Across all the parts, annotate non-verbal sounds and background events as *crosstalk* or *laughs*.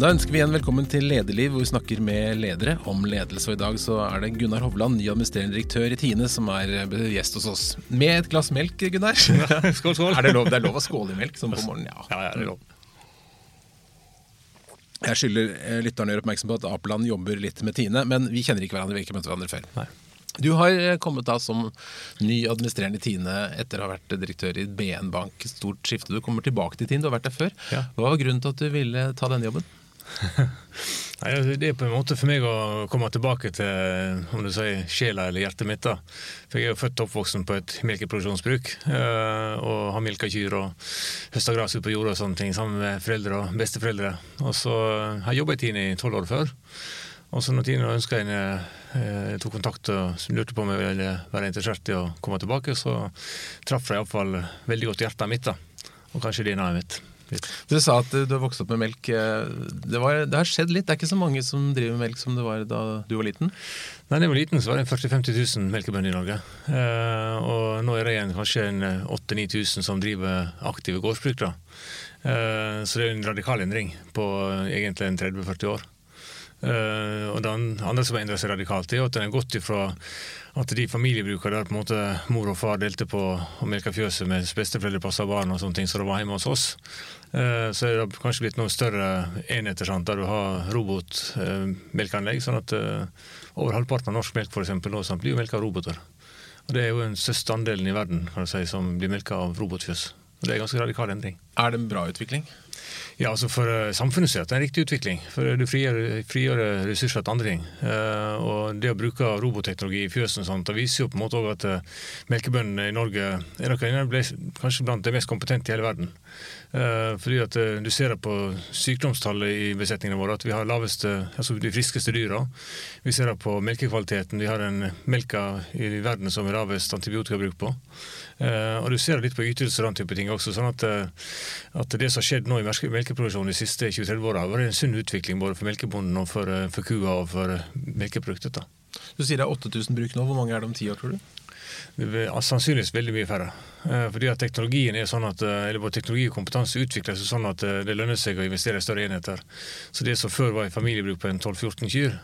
Da ønsker vi igjen velkommen til Lederliv, hvor vi snakker med ledere om ledelse. Og I dag så er det Gunnar Hovland, ny administrerende direktør i Tine, som er eh, gjest hos oss. Med et glass melk, Gunnar. *laughs* skål, skål. Er det, lov, det er lov å skåle i melk sånn på morgenen? Ja, ja, det er lov. Jeg skylder eh, lytterne å gjøre oppmerksom på at Apeland jobber litt med Tine, men vi kjenner ikke hverandre. Vi har ikke møtt hverandre før. Nei. Du har eh, kommet da som ny administrerende i Tine etter å ha vært direktør i BN Bank. Stort skifte. Du kommer tilbake til Tine, du har vært der før. Ja. Hva var grunnen til at du ville ta denne jobben? *laughs* Nei, altså, det er på en måte for meg å komme tilbake til om du sier, sjela eller hjertet mitt. da. For Jeg er jo født og oppvoksen på et melkeproduksjonsbruk. øh, og har melka kyr og høsta gress ute på jorda og sånne ting sammen med foreldre og besteforeldre. Og så øh, har jeg jobba i Tine i tolv år før. Og så når Tine ønska en eh, tok kontakt og lurte på om jeg ville være interessert i å komme tilbake, så traff det iallfall veldig godt hjertet mitt. da. Og kanskje DNA-et mitt. Du sa at du har vokst opp med melk. Det, var, det har skjedd litt. Det er ikke så mange som driver med melk som det var da du var liten. Nei, Da jeg var liten, så var det 40 000-50 000 melkebønder i Norge. Eh, og nå er det igjen kanskje en 8000-9000 som driver aktive gårdsbruk. da. Eh, så det er en radikal endring på eh, egentlig en 30-40 år. Uh, og det andre som har endret seg radikalt, er at den har gått ifra at de familiebrukene der på en måte mor og far delte på å melke fjøset mens besteforeldre passa barn, og sånne ting, så det var hjemme hos oss. Eh, Så er det kanskje blitt noen større enheter sant, der du har robotmelkeanlegg. sånn at eh, over halvparten av norsk melk for eksempel, nå blir jo melka av roboter. Og Det er jo den største andelen i verden kan du si, som blir melka av robotfjøs. Og Det er en ganske radikal endring. Er det en bra utvikling? Ja, altså For eh, samfunnet sett er det en riktig utvikling. For du frigjør, frigjør ressurser til andre ting. Eh, og det å bruke robotteknologi i fjøsene sånt, det viser jo på en måte også at eh, melkebøndene i Norge er nok kanskje blant de mest kompetente i hele verden. Eh, fordi at eh, du ser det på sykdomstallet i besetningene våre at vi har laveste, altså de friskeste dyra. Vi ser det på melkekvaliteten. Vi har den melka i verden som er lavest antibiotikabruk på. Eh, og du ser det litt på ytelser og den type ting også. sånn at, at det som har skjedd nå i melkeproduksjonen de siste 20-30 åra, har vært en sunn utvikling både for melkebonden og for, for kua og for melkeproduktet. Du sier det er 8000 bruk nå. Hvor mange er det om ti år, tror du? Sannsynligvis veldig mye færre. Eh, Fordi at teknologien er sånn at, eh, eller både teknologi og kompetanse utvikler seg sånn at eh, det lønner seg å investere i større enheter. Så det som før var i familiebruk på en 12-14 kyr,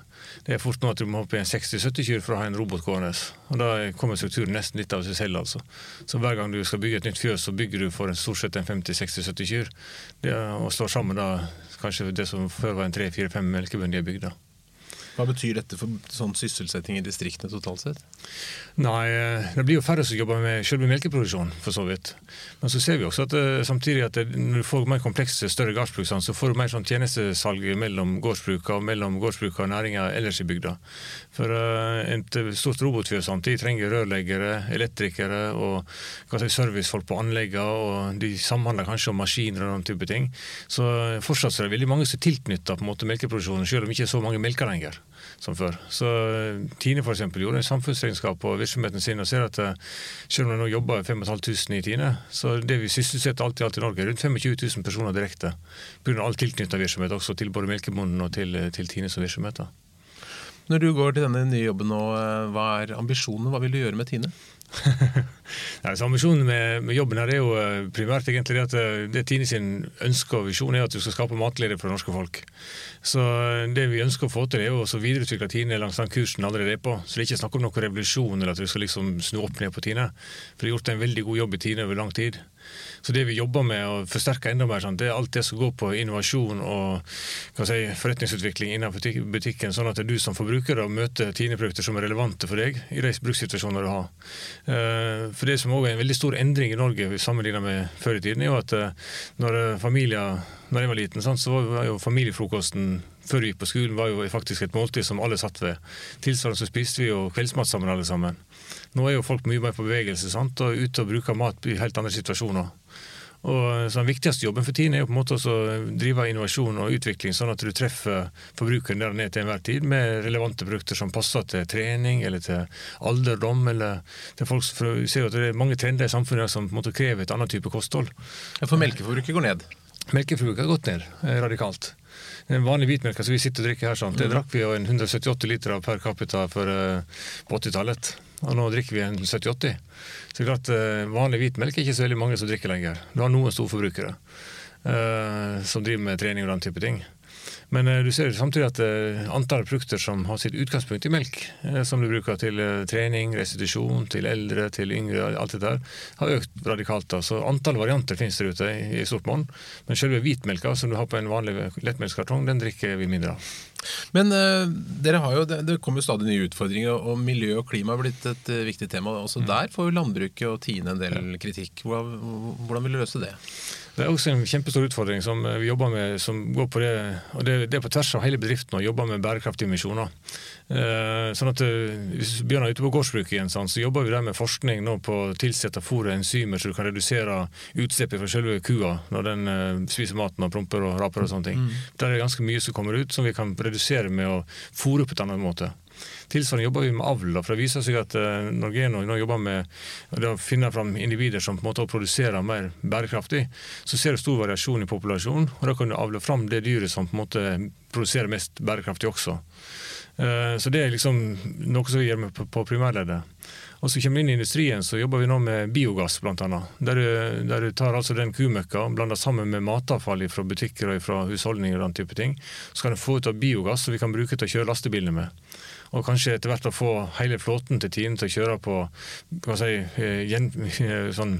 det er fort nå at du må opp i en 60-70 kyr for å ha en robot gående. Og da kommer strukturen nesten litt av seg selv, altså. Så hver gang du skal bygge et nytt fjøs, så bygger du for en stort sett en 50-60-70 kyr. Det, og slår sammen da kanskje det som før var en 3-4-5 melkebønder i bygda. Hva betyr dette for sånn sysselsetting i distriktene totalt sett? Nei, eh, det blir jo færre som jobber med selve melkeproduksjonen, for så vidt. Men så ser vi også at eh, samtidig at når du får mer komplekse, større gårdsbruk, sånn, så får du mer sånn tjenestesalg mellom gårdsbruka og mellom gårdsbruka og næringa ellers i bygda. For eh, et stort robotfjøs de trenger rørleggere, elektrikere og si, servicefolk på anleggene, og de samhandler kanskje om maskiner og den type ting. Så eh, fortsatt så er det veldig mange som er tilknytta melkeproduksjonen, selv om ikke så mange melker lenger som før. Så eh, Tine for eksempel, gjorde en samfunnsregnskap på virksomheten sin og ser at eh, selv om det nå jobber 5500 i Tine, så det vi sysselsetter alt i alt i Norge, rundt 25 000 personer direkte. Pga. all tilknytta virksomhet også til både Melkebonden og til, til Tine som virksomhet. Når du går til denne nye jobben nå, eh, hva er ambisjonene? Hva vil du gjøre med Tine? *laughs* Ja, så Ambisjonen med, med jobben her er jo eh, primært egentlig det at eh, det Tine sin ønske og visjon er at du skal skape matglede for det norske folk. Så eh, det vi ønsker å få til, er jo å videreutvikle Tine langs den kursen allerede er på. Så det er ikke snakk om noen revolusjon eller at vi skal liksom snu opp ned på Tine. For det er gjort en veldig god jobb i Tine over lang tid. Så det vi jobber med å forsterke enda mer, det er alt det som går på innovasjon og si, forretningsutvikling innenfor butikken, sånn at du som forbruker møter Tine-produkter som er relevante for deg i de brukssituasjoner du har. Eh, For det som også er en veldig stor endring i Norge sammenlignet med før i tiden, er jo at eh, når eh, familier når jeg var liten, så var jo familiefrokosten før vi gikk på skolen var jo faktisk et måltid som alle satt ved. Tilsvarende så spiste vi jo kveldsmat sammen alle sammen. Nå er jo folk mye mer på bevegelse sant, og ute og bruker mat i helt andre situasjoner. Og så Den viktigste jobben for tiden er jo på en måte å drive innovasjon og utvikling, sånn at du treffer forbrukeren der er til enhver tid, med relevante produkter som passer til trening eller til alderdom. eller til folk, for Vi ser jo at det er mange trender i samfunnet som på en måte krever et annet type kosthold. Ja, For melkeforbruket går ned. Melkeforbruket har gått ned eh, radikalt. Den vanlige hvitmelka som vi sitter og drikker her, sånn, det drakk vi jo en 178 liter av per capita for, uh, på 80-tallet. Og nå drikker vi en 70-80. Så det er klart, uh, vanlig hvitmelk er ikke så veldig mange som drikker lenger. Du har noen storforbrukere uh, som driver med trening og den type ting. Men du ser samtidig at antall produkter som har sitt utgangspunkt i melk, som du bruker til trening, restitusjon, til eldre, til yngre, alt det der, har økt radikalt. Så antall varianter finnes der ute i stort monn. Men selve hvitmelka som du har på en vanlig lettmelkskartong, den drikker vi mindre av. Men uh, dere har jo, det, det kommer stadig nye utfordringer, og miljø og klima har blitt et uh, viktig tema. Også mm. der får jo landbruket og Tine en del kritikk. Hvordan, hvordan vil du løse det? Det er også en kjempestor utfordring som eh, vi jobber med, som går på det, og det, det er på tvers av hele bedriften å jobbe med bærekraftige misjoner. Eh, sånn at eh, Hvis Bjørn er ute på gårdsbruket, igjen, sånn, så jobber vi der med forskning nå på å tilsette fôr og enzymer så du kan redusere utslippet fra selve kua når den uh, spiser maten og promper og raper og sånne ting. Mm. Der er det ganske mye som kommer ut som vi kan redusere med å fôre på en annen måte. Tilsvarende jobber vi med avl. for Det viser seg at uh, når Geno nå jobber med å finne fram individer som på en måte produserer mer bærekraftig, så ser du stor variasjon i populasjonen. og Da kan du avle fram det dyret som på en måte produserer mest bærekraftig også. Uh, så det er liksom noe som vi gjør på, på primærleddet. Og så kommer vi inn i industrien, så jobber vi nå med biogass, annet. Der du, der du tar altså den kumøkka og blander sammen med matavfall fra butikker og fra husholdninger og den type ting. Så kan du få ut av biogass som vi kan bruke til å kjøre lastebilene med og kanskje etter hvert å få hele flåten til Tine til å kjøre på si, gjen, sånn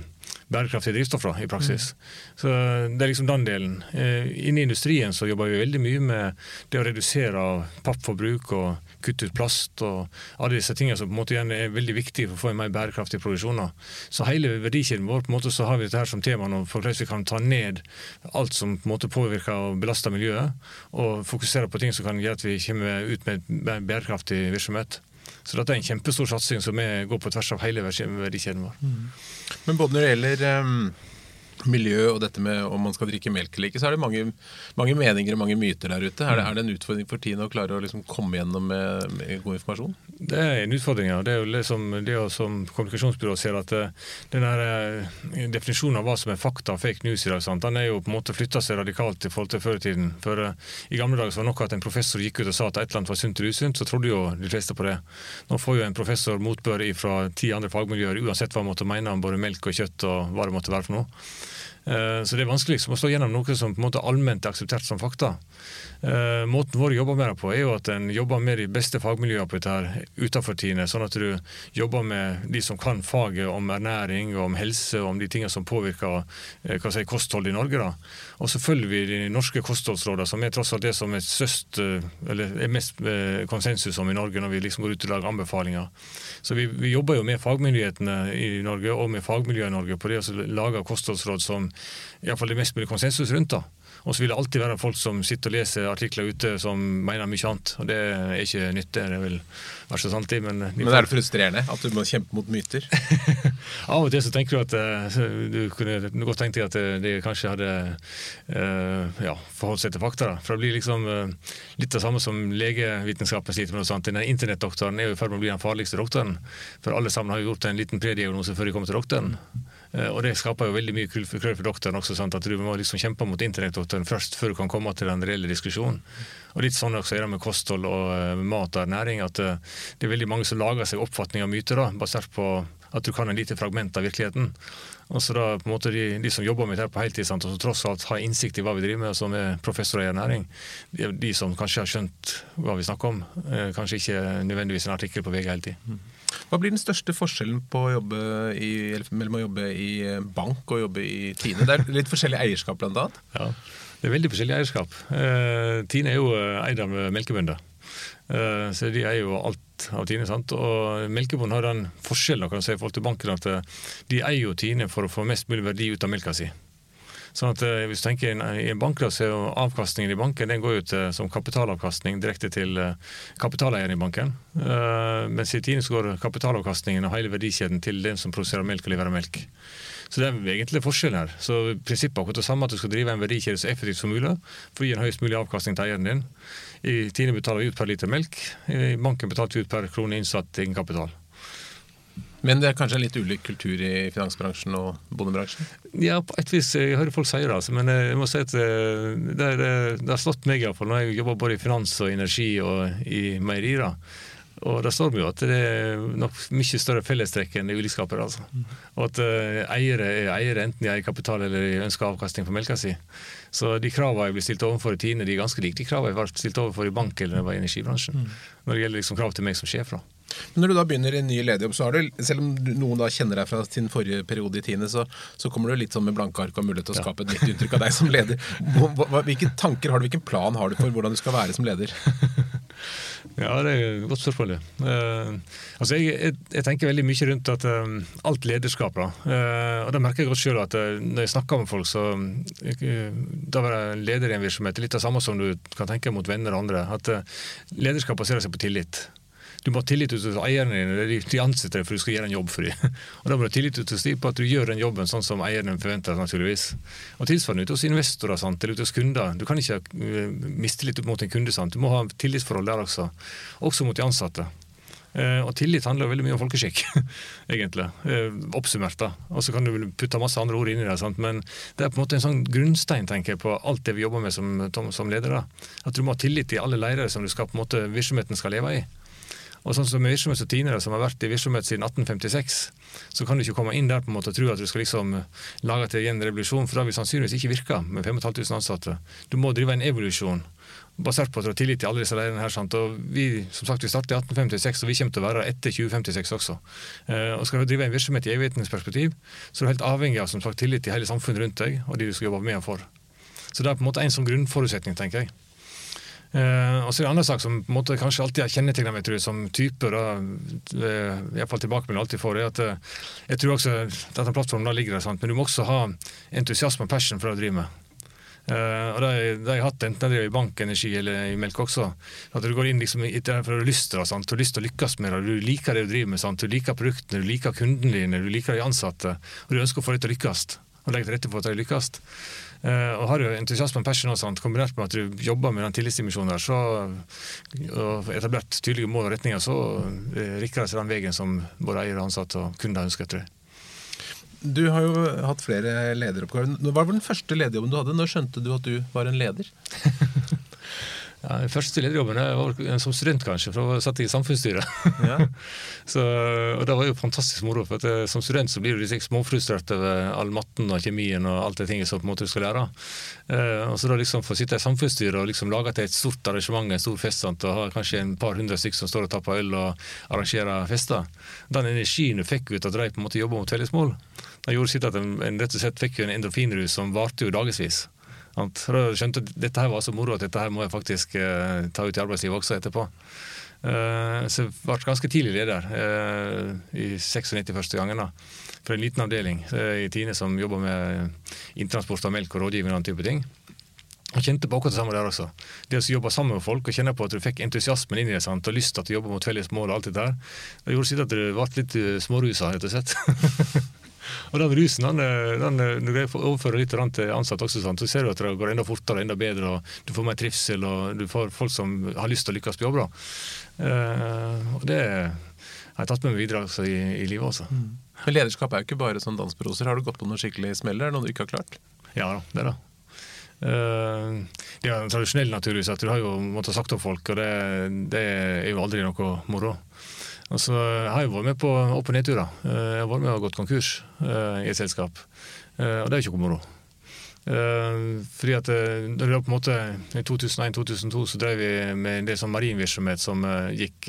bærekraftige drivstoffer i praksis. Mm. Så Det er liksom den delen. Eh, Inne i industrien så jobber vi veldig mye med det å redusere pappforbruk og kutte ut plast og alle disse tingene som på en måte igjen er veldig viktige for å få en mer bærekraftig produksjon. Så hele verdikjeden vår på en måte så har vi dette her som tema nå for hvordan vi kan ta ned alt som på en måte påvirker og belaster miljøet, og fokusere på ting som kan gjøre at vi kommer ut med bærekraftig virksomhet. Så dette er en kjempestor satsing som går på tvers av hele verdikjeden vår. Mm. Men både når det gjelder um miljø og dette med om man skal drikke melk eller ikke, så er det mange, mange meninger og mange myter der ute. Er det, er det en utfordring for tiden å klare å liksom komme gjennom med, med, god informasjon? Det er en utfordring, ja. Det er jo liksom, det som kommunikasjonsbyrået ser at eh, den der, eh, definisjonen av hva som er fakta og fake news i dag, sant? den er jo på en måte flytta seg radikalt i forhold til før i tiden. For uh, I gamle dager så var det nok at en professor gikk ut og sa at et eller annet var sunt eller usunt, så trodde jo de fleste på det. Nå får jo en professor motbør fra ti andre fagmiljøer uansett hva han måtte mene om både melk og kjøtt og hva det måtte være for noe. Eh, så det er vanskelig liksom å stå gjennom noe som på en måte allment er akseptert som fakta. Eh, måten vår jobber med det på, er jo at en jobber med de beste fagmiljøene på dette her utenfor Tine. Sånn at du jobber med de som kan faget om ernæring og om helse og om de tingene som påvirker eh, si, kosthold i Norge. da. Og så følger vi de norske kostholdsrådene, som er tross alt det som er, søst, eller er mest konsensus om i Norge når vi liksom går ut og lager anbefalinger. Så vi, vi jobber jo med fagmyndighetene i Norge og med fagmiljøet i Norge på det å lage kostholdsråd som iallfall det mest mulig konsensus rundt. da. Og så vil det alltid være folk som sitter og leser artikler ute som mener mye annet. Og det er ikke nyttig. Det vil være så sant, men Men er det frustrerende at du må kjempe mot myter? *laughs* Av og til så tenker du at uh, du kunne godt tenkt deg at eh, de kanskje hadde uh, ja, forholdt seg til fakta. Da. For det blir liksom uh, litt det samme som legevitenskapen sliter med. noe sånt. Denne Internettdoktoren er jo i ferd med å bli den farligste doktoren. For alle sammen har jo gjort en liten prediagnose før de kommer til doktoren. Eh, og det skaper jo veldig mye krøll for doktoren også, sant? at du må liksom kjempe mot internettdoktoren først, før du kan komme til den reelle diskusjonen. Og litt sånn også er det med kosthold og uh, mat og ernæring, at uh, det er veldig mange som lager seg oppfatning av myter da, basert på at du kan en lite fragment av virkeligheten. Og så da på en måte de, de som jobber med dette på heltid, sant, og som tross alt har innsikt i hva vi driver med, og som er professorer i ernæring, de, de som kanskje har skjønt hva vi snakker om, kanskje ikke nødvendigvis en artikkel på VG hele tiden. Hva blir den største forskjellen å i, mellom å jobbe i eh, bank og jobbe i Tine? Det er litt forskjellig eierskap, blant annet? Ja, det er veldig forskjellig eierskap. Uh, Tine er jo eh, eid av melkebønder. Så de eier jo alt av Tine. sant? Og Melkebonden har den forskjellen kan si, i forhold til banken at de eier jo Tine for å få mest mulig verdi ut av melka si. Sånn at eh, hvis du tenker I en bankkrav så er jo avkastningen i banken den går jo til, som kapitalavkastning direkte til eh, kapitaleieren i banken. Mens i Tine så går kapitalavkastningen og hele verdikjeden til den som produserer melk og leverer melk. Så det er egentlig forskjell her. Så Prinsippet er akkurat det samme at du skal drive en verdikjede så effektivt som mulig for å gi en høyest mulig avkastning til eieren din. I Tine betaler vi ut per liter melk, i banken betaler vi ut per krone innsatt egenkapital. Men det er kanskje en litt ulik kultur i finansbransjen og bondebransjen? Ja, på et vis. Jeg hører folk si det, altså, men jeg må si at eh, det, er, det har slått meg iallfall når jeg jobber både i finans og energi og i meierier, Og da står vi jo at det er nok mye større fellestrekk enn ulikskaper. Altså. Og at uh, eiere er eiere enten de eier kapital eller de ønsker avkastning på melka si. Så de kravene jeg blir stilt overfor i Tine, de er ganske like de kravene jeg ble stilt overfor i bank eller når jeg var i energibransjen. Mm. Når det gjelder liksom krav til meg som sjef. da. Men når du da begynner i en ny lederjobb, så har du, selv om noen da kjenner deg fra sin forrige periode i tiende, så, så kommer du litt sånn med blanke ark og mulighet til å skape et nytt inntrykk av deg som leder. Hvilke tanker har du, hvilken plan har du for hvordan du skal være som leder? *laughs* Ja, det er et godt spørsmål. Uh, altså jeg, jeg, jeg, tenker veldig mye rundt at um, alt lederskap. Da. Uh, og da merker jeg godt selv at når jeg snakker med folk, så da jeg leder i en virksomhet litt det samme som du kan tenke mot venner og andre. At lederskap baserer seg på tillit. Du må ha tillit til eierne dine, de ansetter deg for du skal gjøre en jobb for dem. *laughs* Og Da må du ha tillit til på at du gjør den jobben sånn som eierne forventer. naturligvis. Og Tilsvarende ute hos investorer sant, eller ute hos kunder. Du kan ikke ha mistillit mot en kunde. Sant. Du må ha tillitsforhold der også, også mot de ansatte. Uh, og tillit handler veldig mye om folkeskikk, *laughs* egentlig. Uh, oppsummert, da. Og så kan du putte masse andre ord inn i det, sant? men det er på en måte en sånn grunnstein tenker jeg, på alt det vi jobber med som, som ledere. At du må ha tillit i alle leirer som du skal, på en måte, virksomheten skal leve i. Og sånn som virksomhet og Tinere, som har vært i virksomhet siden 1856, så kan du ikke komme inn der på en måte og tro at du skal liksom lage til en revolusjon, for da vil sannsynligvis ikke virke med 5500 ansatte. Du må drive en evolusjon basert på at du har tillit til alle disse leirene her. Sant? Og vi som sagt, vi startet i 1856, og vi kommer til å være etter 2056 også. Eh, og Skal du drive en virksomhet i evighetens perspektiv, så er du helt avhengig av som sagt, tillit til hele samfunnet rundt deg og de du skal jobbe med og for. Så det er på en måte en sånn grunnforutsetning, tenker jeg. Uh, og så er det annen sak som på en måte, kanskje alltid har kjennetegna meg som type, da, tilbake iallfall tilbakemelding alltid får, er at uh, jeg tror også denne plattformen da ligger der, sant? men du må også ha entusiasme og passion for å drive med. Uh, og det, det har jeg hatt enten jeg driver i bank, energi eller i melk også. At du går inn liksom etter for å ha lyst til det, du har lyst til å lykkes med det, du liker det du driver med, sant? du liker produktene, du liker kundene dine, du liker de ansatte, og du ønsker å få det til å lykkes. Og legge til rette for at det lykkes. Uh, og har du entusiasme og passion, og sånt, kombinert med at du jobber med den tillitsdimensjonen der, så, og etablert tydelige mål og retninger, så uh, rikker det seg den veien som både eier, ansatte og kunder ønsker. tror jeg. Du har jo hatt flere lederoppgaver. Hva var den første lederjobben du hadde? Når skjønte du at du var en leder? *laughs* Ja, den første lederjobben var som student, kanskje, for da satt jeg i samfunnsstyret. Ja. *laughs* så, og Det var jo fantastisk moro. for at, eh, Som student så blir du litt småfrustrert over all matten og kjemien og alt det tinget som på en måte du skal lære. Eh, og så da liksom Få sitte i samfunnsstyret og liksom lage til et stort arrangement, en stor fest, sant, og ha kanskje en par hundre stykker som står og tapper øl og arrangerer fester. Den energien du fikk ut av de på en måte jobba mot felles mål, det gjorde sitt at en, en rett og slett fikk en endorfinrus som varte jo dagevis. For da skjønte at dette her var så moro at dette her må jeg faktisk eh, ta ut i arbeidslivet også etterpå. Uh, så jeg ble ganske tidlig leder, uh, i 96 første gangen. da, For en liten avdeling i Tine som jobber med inntransport av melk og rådgivning og den type ting. Og kjente på akkurat det samme der også. Det å jobbe sammen med folk og kjenne på at du fikk entusiasmen inn i det sant? og lyst til at du jobber mot felles mål og alt det der, det gjorde sitt at du ble litt smårusa, rett og slett. *laughs* Og den rusen den, den, når jeg overfører litt til ansatte også, så ser du at det går enda fortere enda bedre. og Du får mer trivsel og du får folk som har lyst til å lykkes på jobb. Uh, og det har jeg tatt med meg videre altså, i, i livet også. Mm. Men lederskap er jo ikke bare sånn dansproser. Har du gått på noen skikkelig smell? Noe du ikke har klart? Ja da, det da. det. Uh, det er tradisjonell naturligvis at du har jo måttet sagt opp folk, og det, det er jo aldri noe moro. Og så har jeg vært med på opp- og nedturer. Eh, jeg har vært med og gått konkurs uh, i et selskap. Uh, og det er jo ikke noe moro. Fordi at det var på en måte I 2001-2002 så drev vi med en del sånn marinvirksomhet som gikk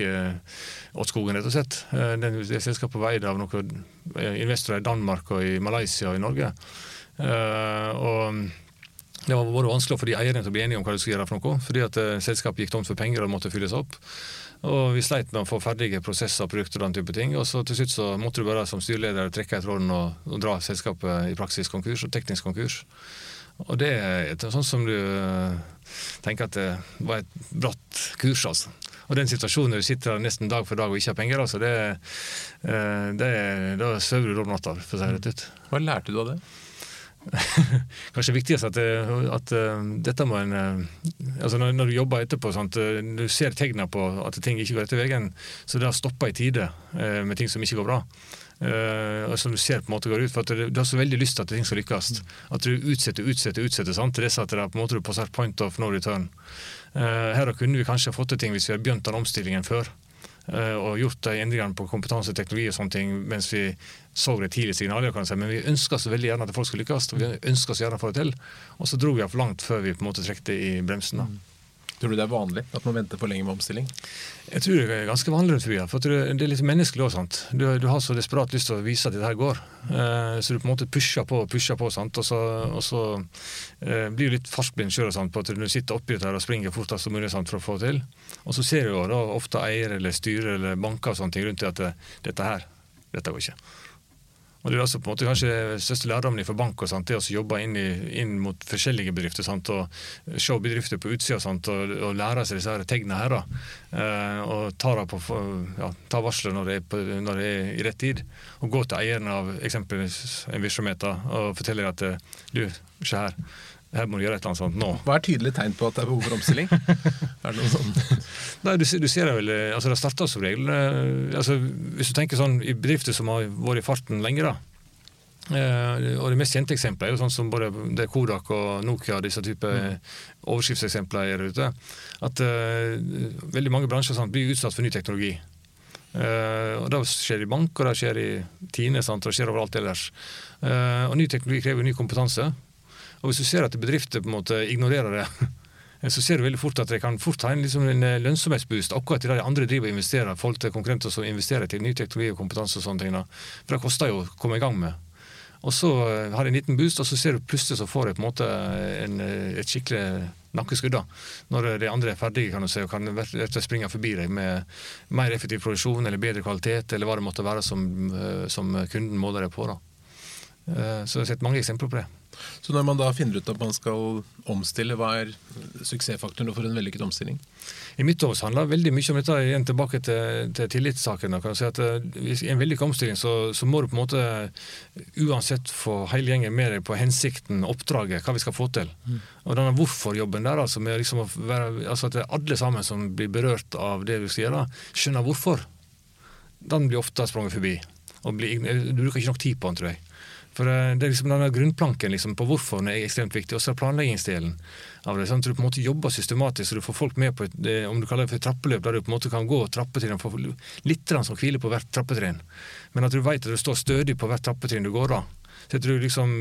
åt skogen, rett og slett. det, selskapet var eid av noen investorer i Danmark og i Malaysia og i Norge. og det var både vanskelig for de eierne til å bli enige om hva de skulle gjøre for noe, fordi at selskapet gikk tomt for penger og måtte fylles opp. Og vi sleit med å få ferdige prosesser, og produkter og den type ting. Og så til slutt så måtte du bare som styreleder trekke i tråden og, og, dra selskapet i praksis konkurs og teknisk konkurs. Og det er sånn som du eh, tenker at det var et bratt kurs, altså. Og den situasjonen når du sitter der nesten dag for dag og ikke har penger, altså, det, eh, det, da sover du om natta, for å si det rett ut. Hva lærte du av det? *laughs* kanskje viktigst at, eh, at, uh, dette må en uh, altså når, når, du jobber etterpå, sant, uh, du ser tegnene på at ting ikke går etter veien, så det har stoppe i tide med ting som ikke går bra. og som du ser på en måte går ut, for at du, du har så veldig lyst til at ting skal lykkes. At du utsetter, utsetter, utsetter sant, til dess at det er på en måte du passer point of no return. her kunne vi kanskje fått til ting hvis vi hadde begynt den omstillingen før. Og gjort de endringene på kompetanse, og teknologi og sånne ting mens vi så det tidlige signaler. kan si, Men vi ønska så veldig gjerne at folk skulle lykkes, og vi ønska så gjerne å få det til. Og så dro vi for langt før vi på en måte trekte i bremsen. da. Tror du det er vanlig at man venter for lenge med omstilling? Jeg tror det er ganske vanlig rundt forbi. For det er litt menneskelig òg. Du, du, har så desperat lyst til å vise at dette her går. Eh, så du på en måte pusher på og pusher på, sant? og så, og så eh, blir du litt fartsblind sjøl på at du sitter oppi dette og springer fortest som mulig sant, for å få det til. Og så ser du jo da ofte eier eller styrer eller banker og sånne ting rundt det at det, dette her, dette går ikke. Og det er altså på en måte kanskje største lærdommen for bank og sånt, det å jobbe inn, i, inn, mot forskjellige bedrifter. Sant, og Se bedrifter på utsida og, og, lære seg disse her tegnene her. Da. Eh, og ta, på, ja, ta varsler når det, på, når det, er i rett tid. Og gå til eieren av eksempelvis en virksomhet og fortelle at du, se her her må du gjøre et eller annet sånt nå. Hva er tydelig tegn på at det er behov for omstilling? *laughs* er det noe sånn? Nei, du, du, ser det vel, eh, altså det starter som regel eh, altså, Hvis du tenker sånn i bedrifter som har vært i farten lenge, da. Eh, og Det mest kjente eksempelet er jo sånn som både det Kodak og Nokia disse type mm. overskriftseksempler er ute. At uh, veldig mange bransjer sant, blir utsatt for ny teknologi. Uh, og Det skjer i bank, og det skjer i Tine, sant, og det skjer overalt ellers. Og Ny teknologi krever ny kompetanse. Og hvis du ser at bedrifter på en måte ignorerer det, *laughs* så ser du veldig fort at det kan fort ha en, liksom en eh, lønnsomhetsboost akkurat i det de andre driver og investerer, forhold til konkurrenter som investerer til ny teknologi og kompetanse og sånne ting. For det koster jo å komme i gang med. Og så eh, har de en liten boost, og så ser du plutselig så får de på en måte en, eh, et skikkelig nakkeskudd da, når de andre er ferdige kan du se, og kan springe forbi deg med mer effektiv produksjon eller bedre kvalitet, eller hva det måtte være som, som kunden måler deg på. da. Så jeg har sett mange eksempler på det. Så når man da finner ut at man skal omstille, hva er suksessfaktoren for en vellykket omstilling? I mitt år handler veldig mye om dette igjen tilbake til, til tillitssaken. Si at eh, I en vellykket omstilling så, så, må du på en måte uansett få hele gjengen med deg på hensikten, oppdraget, hva vi skal få til. Mm. Og denne hvorfor-jobben der, altså, med liksom være, altså at alle sammen som blir berørt av det vi skal gjøre, skjønner hvorfor. Den blir ofte sprunget forbi. Blir, du bruker ikke nok tid på den, tror jeg. For eh, det er liksom denne grunnplanken liksom, på hvorfor den er ekstremt viktig. Og så er planleggingsdelen av det. sånn at Du på en måte jobber systematisk, så du får folk med på et, det, om du kaller det for trappeløp, der du på en måte kan gå trappetrinn og få litt som hviler på hvert trappetrinn. Men at du vet at du står stødig på hvert trappetrinn du går da. Så jeg tror liksom,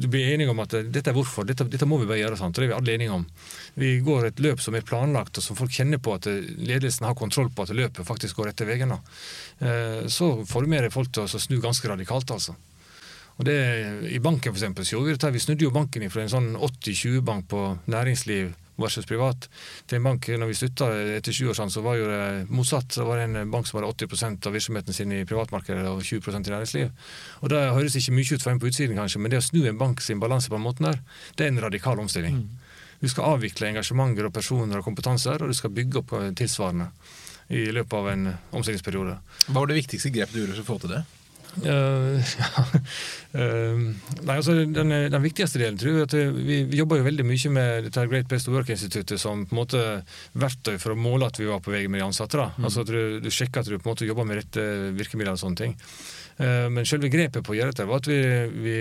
Du blir enige om at dette er hvorfor, dette, dette må vi bare gjøre. Sant? Det er vi alle enige om. Vi går et løp som er planlagt, og som folk kjenner på at ledelsen har kontroll på at løpet faktisk går etter veien. Eh, så du deg folk til å snu ganske radikalt. altså. Og det, I banken for eksempel, så gjorde vi dette. Vi snudde jo banken fra en sånn 80-20-bank på næringsliv versus privat til en bank når vi slutta etter 20 år sånn, så var jo det motsatt. Så var det en bank som hadde 80% av virksomheten sin i privatmarkedet og 20% i næringsliv. Og Det høres ikke mye ut for en på utsiden, kanskje, men det å snu en bank sin balanse på den måten der, det er en radikal omstilling. Mm. Du skal avvikle engasjementer og personer og kompetanser, og du skal bygge opp tilsvarende i løpet av en omstillingsperiode. Hva var det viktigste grepet du gjorde for å få til det? Uh, *laughs* ja. uh, nei, altså, den, den, viktigste delen tror jeg at vi, vi, jobber jo veldig mye med dette Great Best to Work-instituttet som på en måte verktøy for å måle at vi var på vei med de ansatte. Mm. Altså at du, du, sjekker at du på en måte jobber med rette virkemidler og sånne ting. Uh, men selve grepet på å gjøre dette var at vi, vi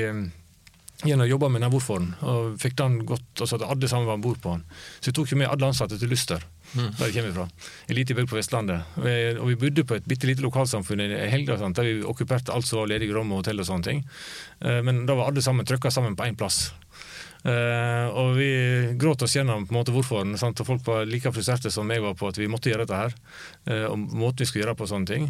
gjennom å jobbe med den hvorfor-en, og fikk den godt, altså at alle sammen var om bord på den. Så vi tok jo med alle ansatte til Luster mm. der jeg kommer fra. En liten bygd på Vestlandet. Og vi bodde på et bitte lite lokalsamfunn i helga der vi okkuperte alt som var ledige rom og hotell og sånne ting. Eh, men da var alle sammen trykka sammen på én plass. Uh, og vi gråt oss gjennom på en måte hvorfor. Sant? og Folk var like frustrerte som jeg var på at vi måtte gjøre dette her. Og måten vi skulle gjøre på sånne ting.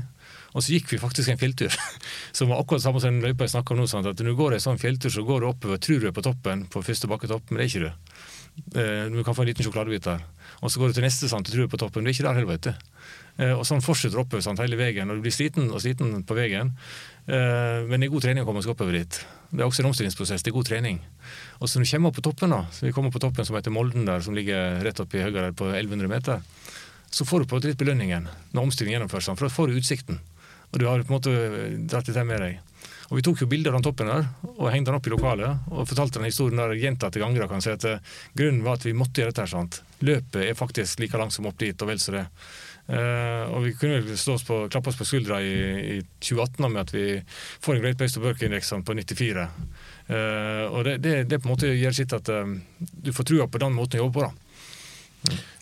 Og så gikk vi faktisk en fjelltur, *laughs* som var akkurat samme som den løypa jeg snakka om nå. Sant? at Når du går en sånn fjelltur, så går du oppover, tror du er på toppen på første bakketopp, men det er ikke du. Uh, du kan få en liten sjokoladebit der. Og så går du til neste sant, du tror på toppen. Du er ikke der heller, vet du. Eh, og sånn fortsetter oppover sant, hele veien. Og du blir sliten og sliten på veien. Eh, men det er god trening å komme seg oppover dit. Det er også en omstillingsprosess. Det er god trening. Og så når du kommer opp på toppen, da, så vi kommer på toppen som heter Molden der, som ligger rett oppi høyre der på 1100 meter, så får du på litt belønningen når omstillingen gjennomføres. For da får du utsikten. Og du har på en måte dratt dette med deg. Og Vi tok jo bilder av den toppen der og hengte den opp i lokalet og fortalte den historien der gjentatte ganger. kan si at eh, Grunnen var at vi måtte gjøre dette. her, sant? Løpet er faktisk like langt som opp dit, og vel så det. Uh, og Vi kunne slå oss på, klappe oss på skuldra i, i 2018 med at vi får en Great Place to Work-indeksen på 94. Uh, og det, det, det, på en måte gjør sitt at uh, du får trua på den måten å jobbe på. da.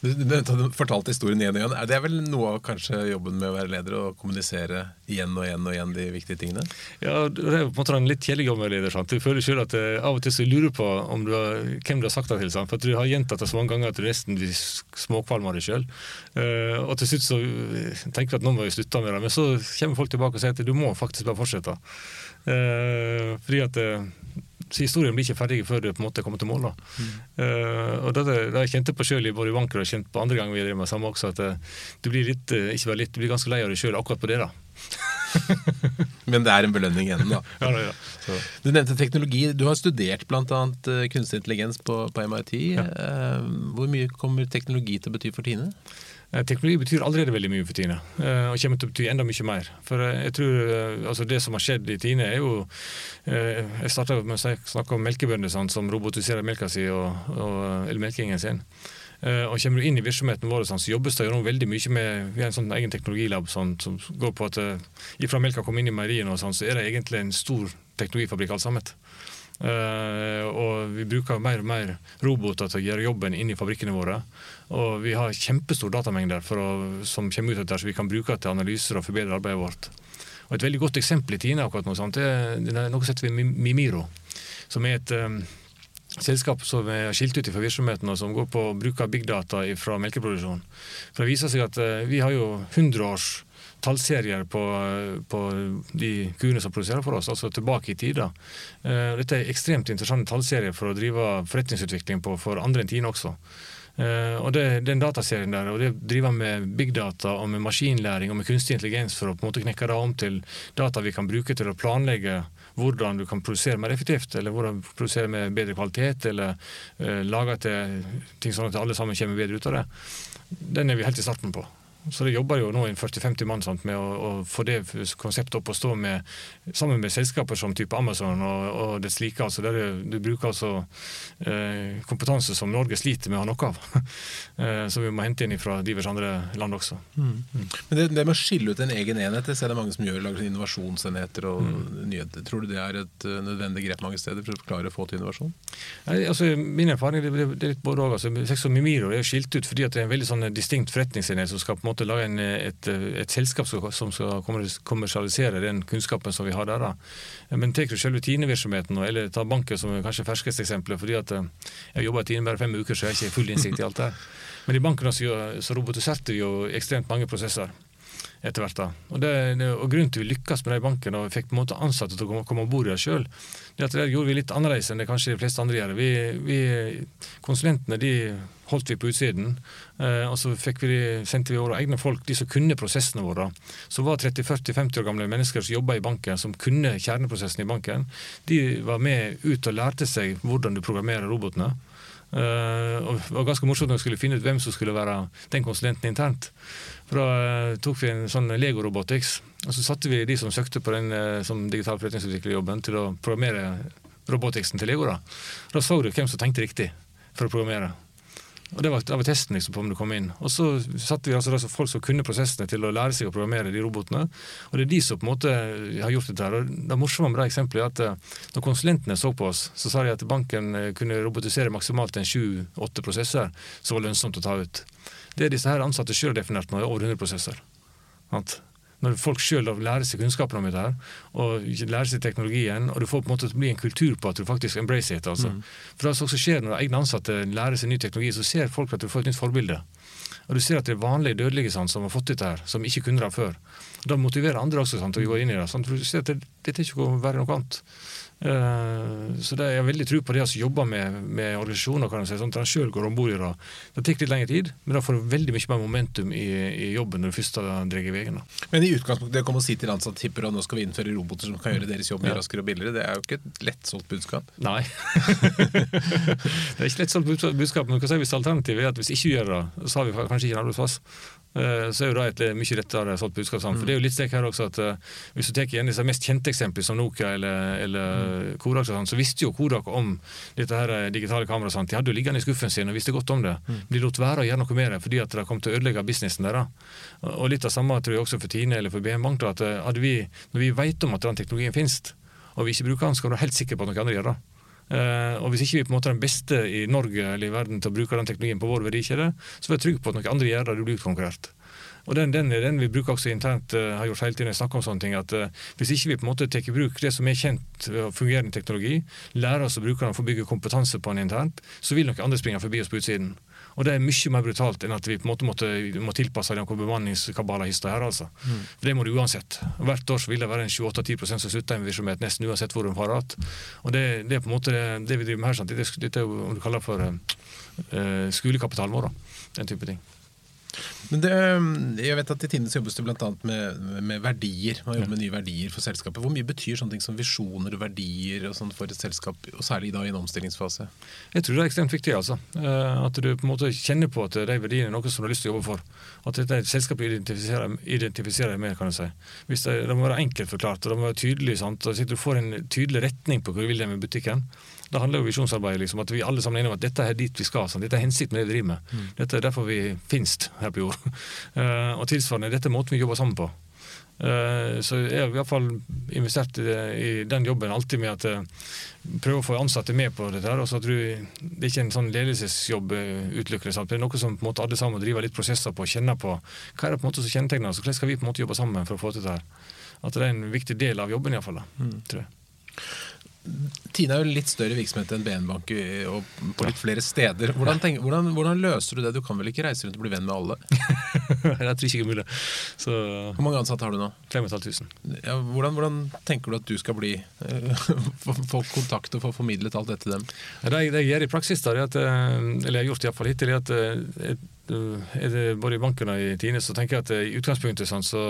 Du, du, fortalte historien igjen og igjen. Er det vel noe av kanskje jobben med å være leder? Å kommunisere igjen og igjen og igjen de viktige tingene? Ja, Det er på en måte en litt kjedelig jobb med leder. sant? Du føler selv at uh, Av og til så lurer du på du har, hvem du har sagt det til. sant? For Du har gjentatt det så mange ganger at du nesten blir småkvalm av deg sjøl. Uh, og til slutt så tenker du at nå må vi slutte med det. Men så kommer folk tilbake og sier at du må faktisk bare fortsette. Uh, fordi at så historien blir ikke ferdig før du på en måte kommer til mål. Mm. Uh, og det, det jeg kjente på sjøl både i Wanker og kjent på andre ganger vi drev med samme også, at uh, du blir litt, uh, ikke bare litt, du blir ganske lei av deg sjøl akkurat på det. da. *laughs* Men det er en belønning igjen, da. ja, da ja. Du nevnte teknologi. Du har studert bl.a. kunstig intelligens på, på MIT. Ja. Hvor mye kommer teknologi til å bety for Tine? Eh, teknologi betyr allerede veldig mye for Tine, eh, og kommer til å bety enda mye mer. For eh, jeg tror altså Det som har skjedd i Tine, er jo Jeg starta med å snakke om melkebønder sånn, som robotiserer melka si og, og, melkingen sin. Og Kommer du inn i virksomheten vår, sånn, så jobbes det jo veldig mye med vi har en sånn egen teknologilab sånn, som går på at ifra melka kommer inn i meieriene, sånn, så er det egentlig en stor teknologifabrikk alt sammen. Uh, og vi bruker mer og mer roboter til å gjøre jobben inn i fabrikkene våre. Og vi har kjempestor datamengder å, som kommer ut etter, så vi kan bruke til analyser og forbedre arbeidet vårt. Og Et veldig godt eksempel i Tine akkurat nå, sant? det er noe som heter Mimiro. Som er et um, selskap som er skilt ut fra virksomheten og som går på bruk av big data fra melkeproduksjon. For Det viser seg at uh, vi har jo 100 års tallserier på, på, de kuene som produserer for oss, altså tilbake i tida. Uh, dette er ekstremt interessante tallserier for å drive forretningsutvikling på for andre enn Tine også. Uh, og det, Den dataserien der, og det driver med big data og med maskinlæring og med kunstig intelligens for å på en måte knekke det om til data vi kan bruke til å planlegge hvordan du kan produsere mer effektivt, eller hvordan du produsere med bedre kvalitet, eller uh, lage til ting sånn at alle sammen kommer bedre ut av det. Den er vi helt i starten på. Så det jobber jo nå en 40-50 mann sant, med å, å, få det konseptet opp og stå med, sammen med selskaper som type Amazon og, og dets like. Altså der du, du bruker altså eh, kompetanse som Norge sliter med å ha noe av. *laughs* eh, som vi må hente inn fra diverse andre land også. Mm. Mm. Men det, det, med å skille ut en egen enhet, det ser det mange som gjør, lager innovasjonsenheter og mm. nyheter. Tror du det er et uh, nødvendig grep mange steder for å klare å få til innovasjon? Nei, altså, min erfaring det, det, det er litt både òg. Altså, Mimiro er skilt ut fordi det er en veldig sånn distinkt forretningsenhet som skal på en måte måte lage en, et, et, selskap som skal kommersialisere den kunnskapen som vi har der. Da. Men tar du selve Tine-virksomheten, eller ta banken som kanskje ferskeste eksempelet, fordi at eh, jeg jobber i Tine bare fem uker, så jeg har ikke full innsikt i alt det Men i banken så, så robotiserte vi jo ekstremt mange prosesser etter hvert. da. Og, det, og Grunnen til vi lykkes med det i banken og fikk på en måte ansatte til å komme, komme om bord i det sjøl, det at det gjorde vi litt annerledes enn det kanskje de fleste andre gjør. Vi, vi, konsulentene de holdt vi på utsiden, eh, og så vi, sendte vi våre egne folk, de som kunne prosessene våre. Som var 30-40-50 år gamle mennesker som jobba i banken, som kunne kjerneprosessen i banken. De var med ut og lærte seg hvordan du programmerer robotene. Uh, og det var ganske morsomt når vi skulle finne ut hvem som skulle være den konsulenten internt. For Da uh, tok vi en sånn Lego Robotics, og så satte vi de som søkte på den uh, som digital forretningsutviklerjobben, til å programmere roboticsen til Lego. Da Da så du hvem som tenkte riktig for å programmere. Og Det var, det var testen liksom, på om du kom inn. Og Så satte vi altså folk som kunne prosessene til å lære seg å programmere de robotene. Og Det er de som på en måte har gjort dette. her. Og Det morsomme med det eksempelet er at eh, når konsulentene så på oss, så sa de at banken eh, kunne robotisere maksimalt en sju-åtte prosesser som var lønnsomt å ta ut. Det er disse her ansatte sjøl definert nå, er over 100 prosesser. Når folk sjøl lærer seg kunnskapen om dette her, og lærer seg teknologien, og du får på en måte bli en kultur på at du faktisk embracer det. Altså. Mm. For det som også skjer Når egne ansatte lærer seg ny teknologi, så ser folk at du får et nytt forbilde. Og du ser at det er vanlige dødelige sant, som har fått dette her, som ikke kunne det før. Da motiverer andre også sant, til å gå inn i det. Sant? For du ser at det, dette er ikke å være noe annet. Uh, så det, jeg har veldig tro på det å altså, jobbe med, med organisasjoner, kan jeg si, sånn at de sjøl går om bord i det. Det tar litt lengre tid, men da får du veldig mye mer momentum i, i jobben når du først drar veien. Men i utgangspunktet, det å komme og si til ansatte tipper at nå skal vi innføre roboter som kan gjøre deres jobb mye ja. raskere og billigere, det er jo ikke et lettsolgt budskap? Nei. *laughs* det er ikke lettsolgt budskap, men si hvis alternativet er at hvis ikke gjør det, så har vi kanskje ikke en arbeidsplass. Eh, så er jo det et mye rettere sånt budskap. Mm. For det er jo litt stek her også at uh, Hvis du tar igjen disse mest kjente eksemplene, som Nokia eller, eller mm. Kodak, så, sånn, så visste jo Kodak om dette her eh, digitale kameraet. Sånn. De hadde jo liggende i skuffen sin og visste godt om det. Mm. De lot være å gjøre noe med det fordi at det kom til å ødelegge businessen deres. Og litt av samme tror jeg også for Tine eller for BM Bank. Da, at vi, Når vi vet om at den teknologien finnes, og vi ikke bruker den, skal vi være helt sikre på at noen andre gjør det. Uh, og Hvis ikke vi på en måte er den beste i Norge eller i verden til å bruke den teknologien på vår verdikjede, så er jeg trygg på at noen andre gjør det, du blir utkonkurrert. Og den, den, den, vi bruker også internt, uh, har gjort hele tiden, jeg snakker om sånne ting, at uh, Hvis ikke vi på en måte tar i bruk det som er kjent ved fungerende teknologi, lærer oss å bruke den for å bygge kompetanse på den internt, så vil noen andre springe forbi oss på utsiden. Og det er mye mer brutalt enn at vi på en måte måtte, må tilpasse noen bemanningskabalahister her. altså. Mm. For Det må du uansett. Hvert år vil det være en 28-10 som slutter med virksomhet, nesten uansett hvor de har hatt. Og det, det, er på en måte det, det vi driver med her. Sant? Dette er jo om du kaller for uh, skolekapitalen vår. da. Den type ting. Men det, jeg vet at I Tine jobbes det bl.a. Med, med verdier. Man jobber med nye verdier for selskapet. Hvor mye betyr sånne ting som visjoner og verdier og sånt for et selskap, og særlig da i en omstillingsfase? Jeg tror det er ekstremt viktig. altså. Eh, at du på en måte kjenner på at de verdiene er noe som du har lyst til å jobbe for. At dette er et selskap identifiserer, identifiserer med. kan du si. Det, det, må være enkelt forklart og det må være tydelig. sant? Og Du får en tydelig retning på hvor du vil med butikken. Det handler jo visjonsarbeidet liksom, at vi alle sammen er enige om at dette er dit vi skal. Sånn. Dette er hensikten med det vi driver med. Mm. Dette er derfor vi finnes her på jord. uh, *laughs* og tilsvarende, dette er måten vi jobber sammen på. Uh, så jeg har i hvert fall investert i, i, den jobben alltid med at uh, prøve å få ansatte med på dette. her, og så tror jeg Det er ikke en sånn ledelsesjobb utelukkende. Det er noe som på en måte alle sammen driver litt prosesser på og kjenner på. Hva er det på en måte som kjennetegner oss? Hvordan skal vi på en måte jobbe sammen for å få til dette? her? At det er en viktig del av jobben, iallfall. Mm. tror jeg. Tine er jo litt større virksomhet enn BN Bank og på litt flere steder. Hvordan, tenker, hvordan, hvordan, løser du det? Du kan vel ikke reise rundt og bli venn med alle? *laughs* jeg tror ikke det er mulig. Så, Hvor mange ansatte har du nå? 3500. Ja, hvordan, hvordan, tenker du at du skal bli *laughs* få kontakt og få formidlet alt dette til dem? Det jeg gjør i praksis, da, er at, eh, eller jeg har gjort iallfall hittil, er at eh, er det både i banken og i Tine, så tenker jeg at i utgangspunktet sånn, så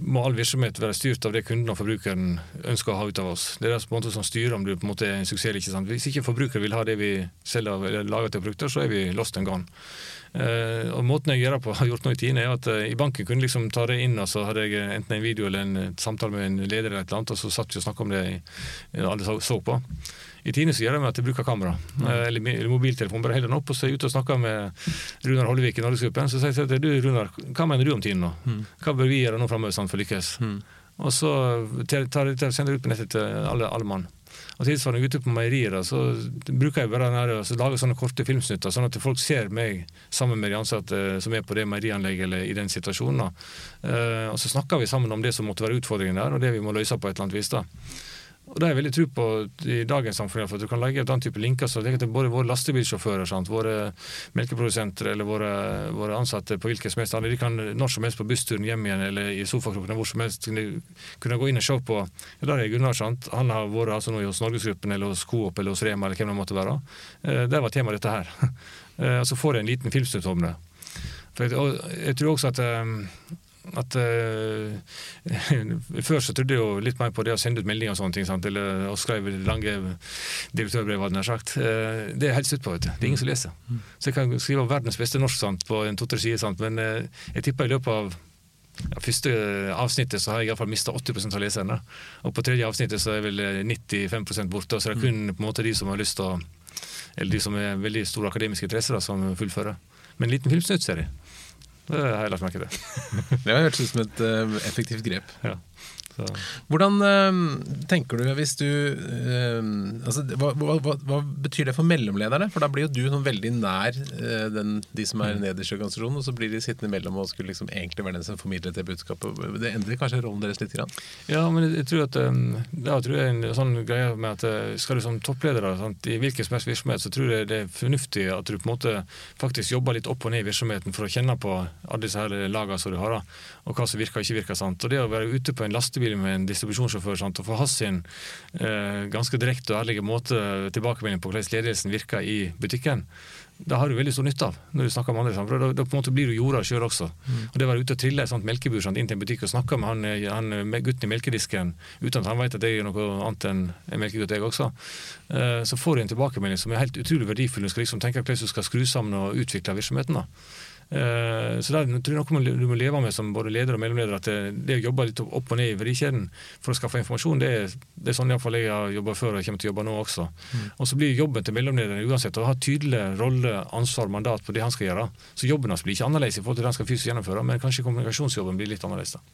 må all virksomhet være styrt av det kunden og forbrukeren ønsker å ha ut av oss. Det er det på en måte som styrer om du på en måte er en suksess eller ikke. Sant? Hvis ikke forbruker vil ha det vi selger eller lager til produkter, så er vi lost and gone. Uh, og måten jeg gjør på, *laughs* har gjort nå i Tine, er at uh, i banken kunne liksom ta det inn, og så hadde jeg enten en video eller en samtale med en leder, eller et eller annet, og så satt vi og snakka om det alle så på. I Tine så gjør de at de bruker kamera mm. eller, eller mobiltelefon. Bare holder den opp og så er ute og snakker med Runar Hollevik i Norgesgruppen. Så sier jeg til du, Runar, hva mener du om Tine nå? Mm. Hva bør vi gjøre nå framover sånn for å lykkes? Mm. Og så sender jeg ut på nettet til alle, alle mann. Og tilsvarende ute på meierier så bruker jeg bare den og lager sånne korte filmsnutter, sånn at folk ser meg sammen med de ansatte som er på det meierianlegget eller i den situasjonen. Uh, og så snakker vi sammen om det som måtte være utfordringen der, og det vi må løse på et eller annet vis. da. Og Det har jeg veldig tro på i dagens samfunn. for Du kan legge ut den type linker så det er både våre lastebilsjåfører, sant? våre melkeprodusenter eller våre, våre, ansatte på hvilken som helst De kan når som helst på bussturen hjem igjen eller i sofakroken hvor som helst kunne gå inn og se på ja, Der er Gunnar. sant? Han har vært altså nå hos Norgesgruppen eller hos Coop eller hos Rema eller hvem det måtte være. Eh, det var temaet dette her. *laughs* Eh, og så får jeg en liten filmsnutt om det. For jeg, jeg tror også at eh, at uh, *laughs* Før så trodde jeg jo litt mer på det å sende ut meldinger og sånne ting. Sant? Eller å skrive lange direktørbrev, hadde jeg sagt. Uh, det er helt slutt på. vet du. Det er ingen som leser. Mm. Så jeg kan skrive verdens beste norsk sant, på en to-tre sider, men uh, jeg tipper i løpet av ja, første avsnittet så har jeg iallfall mista 80% av leserne. Og på tredje avsnittet så er vel 95% borte. Så det er kun på en måte de som har lyst til å Eller de som er veldig store akademiske interesser, som fullfører. Men en liten filmsnuttserie. Det har jeg lagt merke til. *laughs* det har hørtes ut som et uh, effektivt grep. Ja. Så. Hvordan øh, tenker du hvis du øh, altså, hva, hva, hva, betyr det for mellomlederne? For da blir jo du sånn veldig nær øh, den, de som er mm. nederst i organisasjonen, og så blir de sittende mellom og skulle liksom egentlig være den som formidler det budskapet. Det endrer kanskje rollen deres litt? Grann. Ja, men jeg tror at da tror jeg en sånn greie med at skal du som toppleder sant, i hvilken som helst virksomhet, så tror jeg det er fornuftig at du på en måte faktisk jobber litt opp og ned i virksomheten for å kjenne på alle disse her lagene som du har, og hva som virker og ikke virker. sant. Og det å være ute på en lastebil lastebil med en distribusjonssjåfør sant, og få hans sin eh, ganske direkte og ærlige måte tilbakemelding på hvordan ledelsen virker i butikken, det har du veldig stor nytte av når du snakker med andre. Sant? Da, da på en måte blir du jorda sjøl også. Mm. Og Det å være ute og trille et melkebur sant, inn til en butikk og snakke med han, eh, han gutten i melkedisken uten at han vet at jeg er noe annet enn en melkegutt, jeg også, eh, så får du en tilbakemelding som er helt utrolig verdifull. Du skal liksom tenke hvordan du skal skru sammen og utvikle virksomheten. da. Eh, så det er noe du må leve med som både leder og mellomleder, at det, å jobbe litt opp og ned i verdikjeden for å skaffe informasjon, det er, det er sånn iallfall jeg har jobba før og kommer til å jobbe nå også. Mm. Og så blir jobben til mellomlederen uansett å ha tydelig rolle, ansvar, mandat på det han skal gjøre. Så jobben hans blir ikke annerledes i forhold til det han skal fysisk gjennomføre, men kanskje kommunikasjonsjobben blir litt annerledes. da.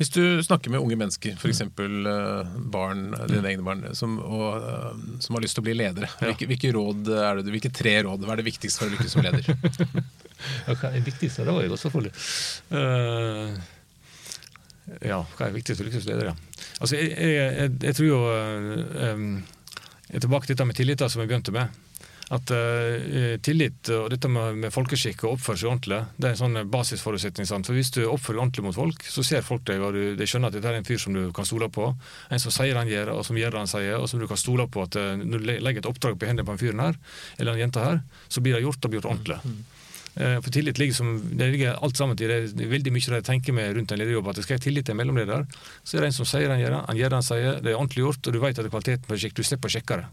Hvis du snakker med unge mennesker, f.eks. Uh, barn, dine egne barn, som, og, uh, som, har lyst til å bli ledere, hvilke, hvilke, råd er det, hvilke tre råd hva er det viktigste for å lykkes som leder? *laughs* hva er det viktigste? Det var jo selvfølgelig. Uh, ja, hva er viktigst for å lykkes som leder? Ja. Altså, jeg, jeg, jeg, tror jo um, Jeg er tilbake til dette med tillit, som jeg begynte med at uh, tillit og dette med, med folkeskikk og oppføre seg ordentlig, det er en sånn basisforutsetning. Sant? For Hvis du oppfører deg ordentlig mot folk, så ser folk deg, og du, de skjønner at dette er en fyr som du kan stole på. En som sier han gjør, og som gjør det han sier, og som du kan stole på at uh, når du legger et oppdrag på hendene på en fyren her, eller en jente her, så blir det gjort og blir gjort ordentlig. Uh, for tillit ligger som, det ligger alt sammen til det, veldig mye jeg tenker med rundt en lederjobb. at det Skal jeg tillit til en mellomleder, så er det en som sier han gjør det, han gjør det han sier, det er ordentlig gjort, og du vet at kvaliteten på sjekk, du slipper å sjekke det.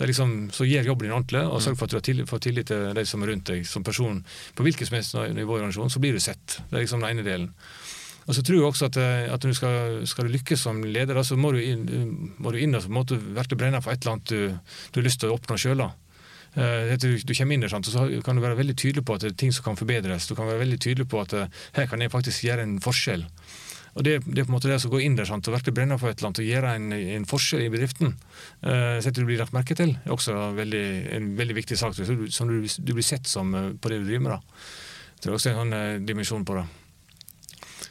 Det er liksom, så gjør jobben din ordentlig, og sørg for at du har tillit, får tillit til de som er rundt deg som person. På hvilket som helst nivå i organisasjonen, så blir du sett. Det er liksom den ene delen. Og så tror jeg også at, eh, at du skal, skal, du lykkes som leder, så må du inn, må du inn og måte, virkelig brenne for et eller annet du, du har lyst til å oppnå sjøl. Uh, du, du, kommer inn der, så kan du være veldig tydelig på at det er ting som kan forbedres. Du kan være veldig tydelig på at uh, her kan jeg faktisk gjøre en forskjell. Og det, det, er på en måte det å gå inn der sant, og virkelig brenne på et eller annet og gjøre en, en forskjell i bedriften, uh, så at du blir lagt merke til, er også veldig, en veldig viktig sak. som du, du, blir sett som, på det du driver med. da. Det er også en sånn uh, dimensjon på det.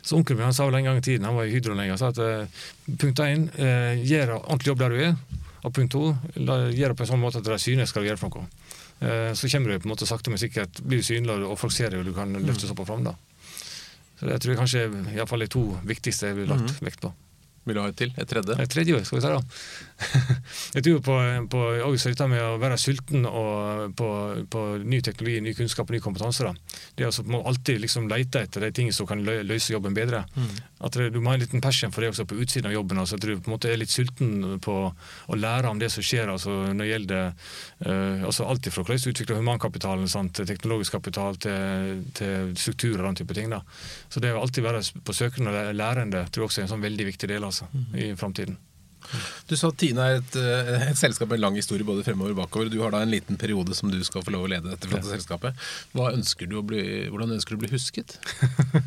Så Onkelen min han sa vel en gang i tiden, han var i Hydro lenge, sa at uh, punkt én, uh, gjør ordentlig jobb der du er. Og punkt to, gjør det på en sånn måte at de synes skal gjøre for noe. Uh, så kommer du på en måte sakte, men sikkert blir synlig, og folk ser det, og du kan løftes opp og fram. da. Så Det tror jeg kanskje iallfall er to viktigste jeg ville lagt mm. vekt på. Vil du ha et til? Et tredje? Et tredje, skal vi si da. *laughs* jeg tror på, på også dette med å være sulten på, på, ny teknologi, ny kunnskap og ny kompetanse. Da. Det er altså, må alltid liksom lete etter de tingene som kan løse jobben bedre. Mm. At det, Du må ha en liten passion for det også på utsiden av jobben. Altså, at du på en måte er litt sulten på å lære om det som skjer altså, når det gjelder uh, altså, alt fra hvordan du utvikler humankapitalen sant, til teknologisk kapital til, til strukturer og den type ting. Da. Så det å alltid være på søken og lærende tror jeg også er en sånn veldig viktig del altså, mm. i framtiden. Du sa at Tine er et, eh, et, selskap med en lang historie både fremover og bakover. Du har da en liten periode som du skal få lov å lede dette selskapet. Ønsker bli, hvordan ønsker du å bli husket?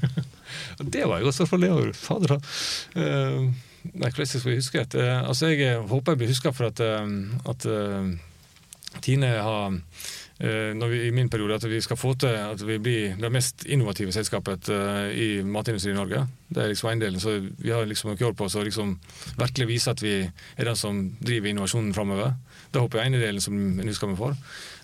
*laughs* det var jo også for Leo. Fader, uh, Nei, hvordan skal jeg huske det? Uh, altså, jeg håper jeg blir huska for at, uh, at Tine har Eh, vi, i min periode at vi skal få til at vi blir det mest innovative selskapet uh, i matindustrien i Norge. Det er liksom en del, så Vi har liksom gjort på oss å liksom virkelig vise at vi er den som driver innovasjonen framover. Det håper jeg er ene delen som vi husker vi får.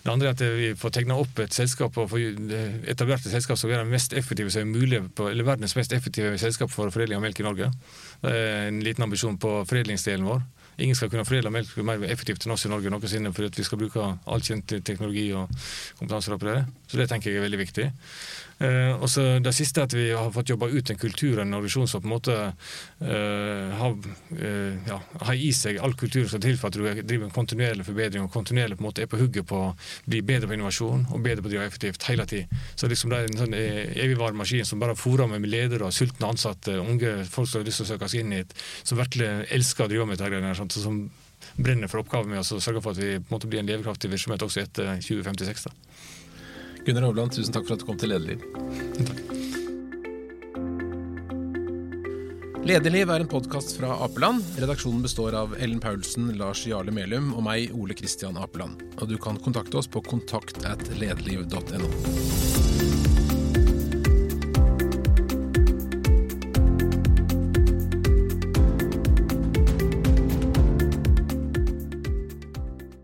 Det andre er at vi får tegna opp et selskap og etablert et selskap som er det mest effektive som er mulig på, eller verdens mest effektive selskap for foredling av melk i Norge. Det er en liten ambisjon på foredlingsdelen vår. Ingen skal kunne foredle melk mer effektivt enn oss i Norge noensinne fordi vi skal bruke all kjent teknologi og kompetanse på det. Så det tenker jeg er veldig viktig. Eh, og så Det siste at vi har fått jobba ut en kultur en organisasjon som på en måte eh, har, eh, ja, har, i seg all kultur som til for at du driver en kontinuerlig forbedring og kontinuerlig på en måte er på hugget på å bli bedre på innovasjon og bedre på å drive effektivt hele tid. Så liksom det er en sånn evigvarende maskin som bare fòrer med ledere og sultne ansatte, unge folk som har lyst til å søke seg inn hit, som virkelig elsker å drive med dette Her, Sånn, som brenner for oppgaven med å og sørger for at vi på en måte blir en levekraftig virksomhet også etter 2056. da. Gunnar Hovland, tusen takk for at du kom til Lederliv. Lederliv er en podkast fra Apeland. Redaksjonen består av Ellen Paulsen, Lars Jarle Melum og meg, Ole Kristian Apeland. Og du kan kontakte oss på kontakt at lederliv.no.